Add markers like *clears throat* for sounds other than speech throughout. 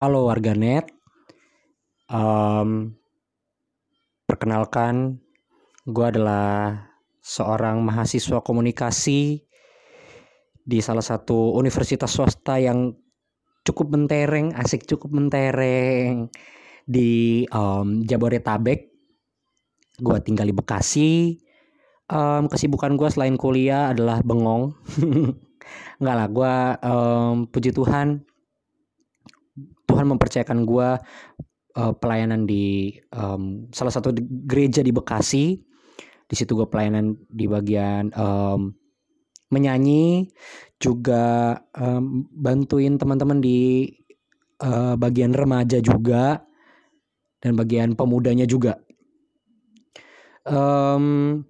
Halo warganet, um, perkenalkan, gue adalah seorang mahasiswa komunikasi di salah satu universitas swasta yang cukup mentereng, asik cukup mentereng di um, Jabodetabek. Gue tinggal di Bekasi. Um, kesibukan gue selain kuliah adalah bengong. *laughs* Enggak lah, gue um, puji Tuhan Tuhan mempercayakan gue uh, pelayanan di um, salah satu gereja di Bekasi. Di situ gue pelayanan di bagian um, menyanyi, juga um, bantuin teman-teman di uh, bagian remaja juga dan bagian pemudanya juga. Um,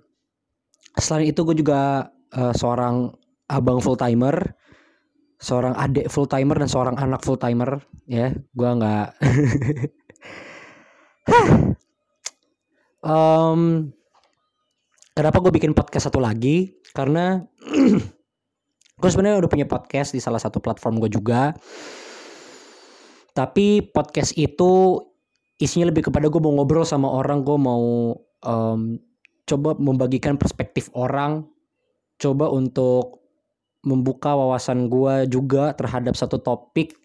selain itu gue juga uh, seorang abang full timer seorang adik full timer dan seorang anak full timer ya gue nggak *laughs* um, kenapa gue bikin podcast satu lagi? Karena *clears throat* gue sebenarnya udah punya podcast di salah satu platform gue juga. Tapi podcast itu isinya lebih kepada gue mau ngobrol sama orang gue mau um, coba membagikan perspektif orang coba untuk membuka wawasan gue juga terhadap satu topik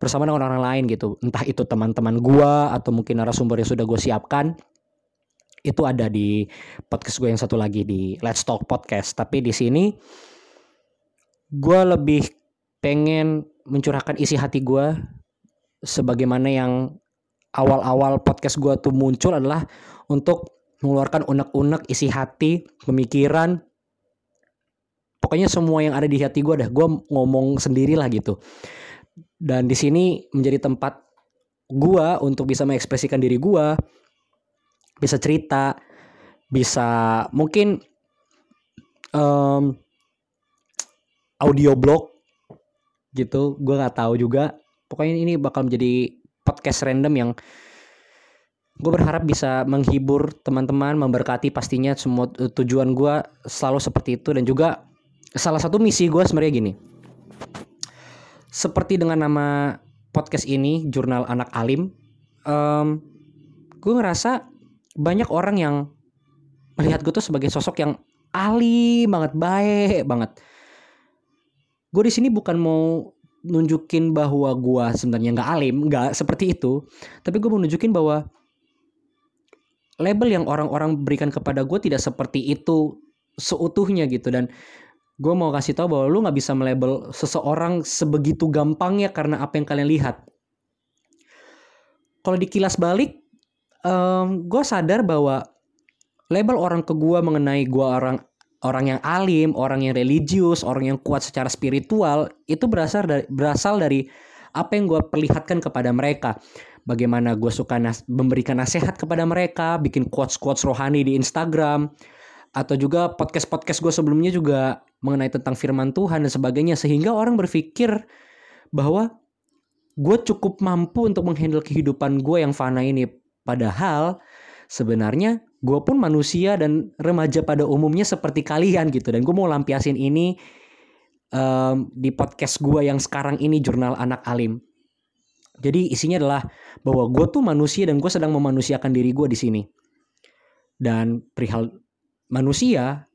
bersama dengan orang lain gitu. Entah itu teman-teman gue atau mungkin narasumber yang sudah gue siapkan itu ada di podcast gue yang satu lagi di Let's Talk Podcast. Tapi di sini gue lebih pengen mencurahkan isi hati gue sebagaimana yang awal-awal podcast gue tuh muncul adalah untuk mengeluarkan unek-unek isi hati pemikiran pokoknya semua yang ada di hati gue dah gue ngomong sendiri lah gitu. Dan di sini menjadi tempat gue untuk bisa mengekspresikan diri gue bisa cerita bisa mungkin um, audio blog gitu gue nggak tahu juga. Pokoknya ini bakal menjadi podcast random yang gue berharap bisa menghibur teman-teman memberkati pastinya semua tujuan gue selalu seperti itu. Dan juga salah satu misi gue sebenarnya gini. Seperti dengan nama podcast ini, Jurnal Anak Alim, um, gue ngerasa banyak orang yang melihat gue tuh sebagai sosok yang alim banget, baik banget. Gue di sini bukan mau nunjukin bahwa gue sebenarnya nggak alim, nggak seperti itu, tapi gue mau nunjukin bahwa label yang orang-orang berikan kepada gue tidak seperti itu seutuhnya gitu dan gue mau kasih tau bahwa lu nggak bisa melabel seseorang sebegitu gampangnya karena apa yang kalian lihat. Kalau dikilas balik, um, gue sadar bahwa label orang ke gue mengenai gue orang orang yang alim, orang yang religius, orang yang kuat secara spiritual itu berasal dari berasal dari apa yang gue perlihatkan kepada mereka. Bagaimana gue suka nas memberikan nasihat kepada mereka, bikin quotes-quotes rohani di Instagram, atau juga podcast-podcast gue sebelumnya juga mengenai tentang firman Tuhan dan sebagainya sehingga orang berpikir bahwa gue cukup mampu untuk menghandle kehidupan gue yang fana ini. Padahal sebenarnya gue pun manusia dan remaja pada umumnya seperti kalian gitu. Dan gue mau lampiasin ini um, di podcast gue yang sekarang ini jurnal anak alim. Jadi isinya adalah bahwa gue tuh manusia dan gue sedang memanusiakan diri gue di sini. Dan perihal manusia,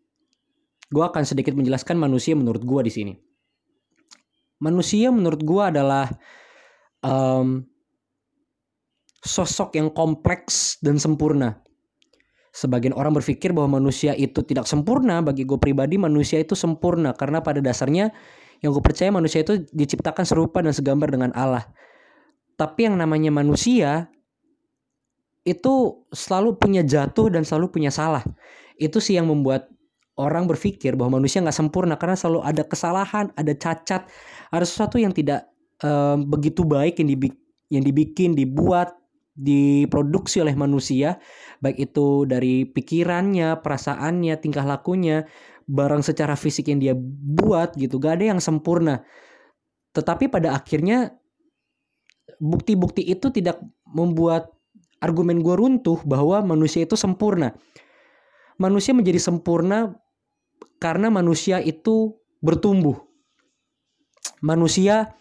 gue akan sedikit menjelaskan manusia menurut gue di sini. Manusia menurut gue adalah um, sosok yang kompleks dan sempurna. Sebagian orang berpikir bahwa manusia itu tidak sempurna. Bagi gue pribadi, manusia itu sempurna karena pada dasarnya yang gue percaya manusia itu diciptakan serupa dan segambar dengan Allah. Tapi yang namanya manusia itu selalu punya jatuh dan selalu punya salah itu sih yang membuat orang berpikir bahwa manusia nggak sempurna karena selalu ada kesalahan, ada cacat, ada sesuatu yang tidak um, begitu baik yang dibikin, yang dibikin, dibuat, diproduksi oleh manusia, baik itu dari pikirannya, perasaannya, tingkah lakunya, barang secara fisik yang dia buat gitu, gak ada yang sempurna. Tetapi pada akhirnya bukti-bukti itu tidak membuat argumen gue runtuh bahwa manusia itu sempurna manusia menjadi sempurna karena manusia itu bertumbuh. Manusia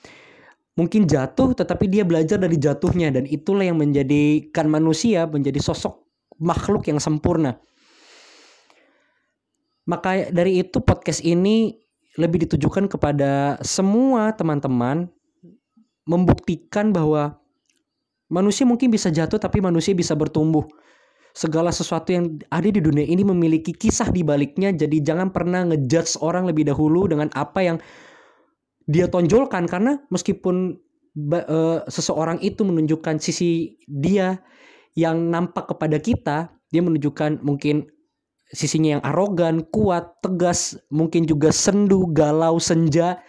mungkin jatuh tetapi dia belajar dari jatuhnya dan itulah yang menjadikan manusia menjadi sosok makhluk yang sempurna. Maka dari itu podcast ini lebih ditujukan kepada semua teman-teman membuktikan bahwa manusia mungkin bisa jatuh tapi manusia bisa bertumbuh. Segala sesuatu yang ada di dunia ini memiliki kisah di baliknya jadi jangan pernah ngejudge orang lebih dahulu dengan apa yang dia tonjolkan karena meskipun uh, seseorang itu menunjukkan sisi dia yang nampak kepada kita, dia menunjukkan mungkin sisinya yang arogan, kuat, tegas, mungkin juga sendu, galau, senja.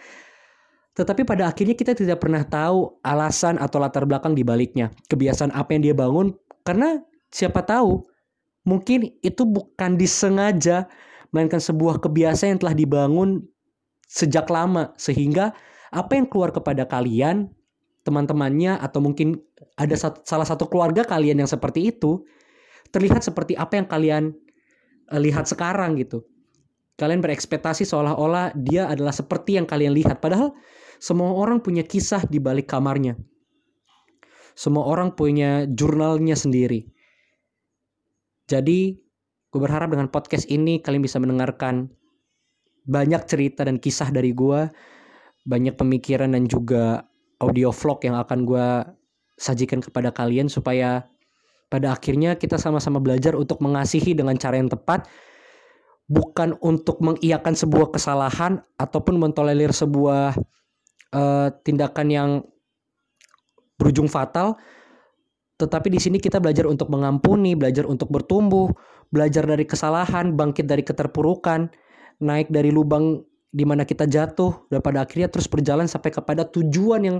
Tetapi pada akhirnya kita tidak pernah tahu alasan atau latar belakang di baliknya. Kebiasaan apa yang dia bangun karena siapa tahu mungkin itu bukan disengaja melainkan sebuah kebiasaan yang telah dibangun sejak lama sehingga apa yang keluar kepada kalian teman-temannya atau mungkin ada satu, salah satu keluarga kalian yang seperti itu terlihat seperti apa yang kalian uh, lihat sekarang gitu. Kalian berekspektasi seolah-olah dia adalah seperti yang kalian lihat padahal semua orang punya kisah di balik kamarnya. Semua orang punya jurnalnya sendiri. Jadi, gue berharap dengan podcast ini kalian bisa mendengarkan banyak cerita dan kisah dari gue, banyak pemikiran dan juga audio vlog yang akan gue sajikan kepada kalian supaya pada akhirnya kita sama-sama belajar untuk mengasihi dengan cara yang tepat bukan untuk mengiakan sebuah kesalahan ataupun mentolerir sebuah uh, tindakan yang berujung fatal tetapi di sini kita belajar untuk mengampuni belajar untuk bertumbuh belajar dari kesalahan bangkit dari keterpurukan naik dari lubang di mana kita jatuh dan pada akhirnya terus berjalan sampai kepada tujuan yang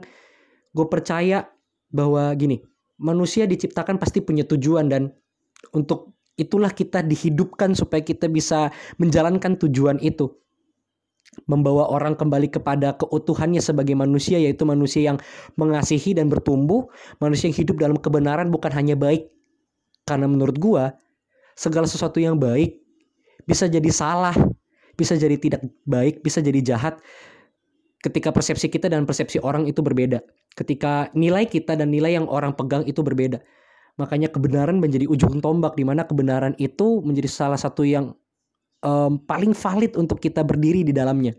gue percaya bahwa gini manusia diciptakan pasti punya tujuan dan untuk itulah kita dihidupkan supaya kita bisa menjalankan tujuan itu membawa orang kembali kepada keutuhannya sebagai manusia yaitu manusia yang mengasihi dan bertumbuh manusia yang hidup dalam kebenaran bukan hanya baik karena menurut gua segala sesuatu yang baik bisa jadi salah bisa jadi tidak baik, bisa jadi jahat ketika persepsi kita dan persepsi orang itu berbeda. Ketika nilai kita dan nilai yang orang pegang itu berbeda. Makanya kebenaran menjadi ujung tombak di mana kebenaran itu menjadi salah satu yang um, paling valid untuk kita berdiri di dalamnya.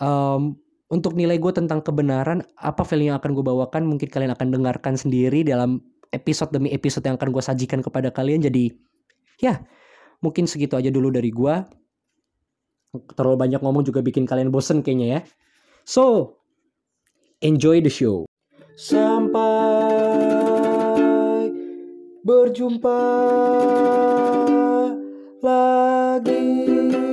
Um, untuk nilai gue tentang kebenaran, apa feeling yang akan gue bawakan mungkin kalian akan dengarkan sendiri dalam episode demi episode yang akan gue sajikan kepada kalian. Jadi ya Mungkin segitu aja dulu dari gua. Terlalu banyak ngomong juga bikin kalian bosen kayaknya ya. So, enjoy the show. Sampai berjumpa lagi.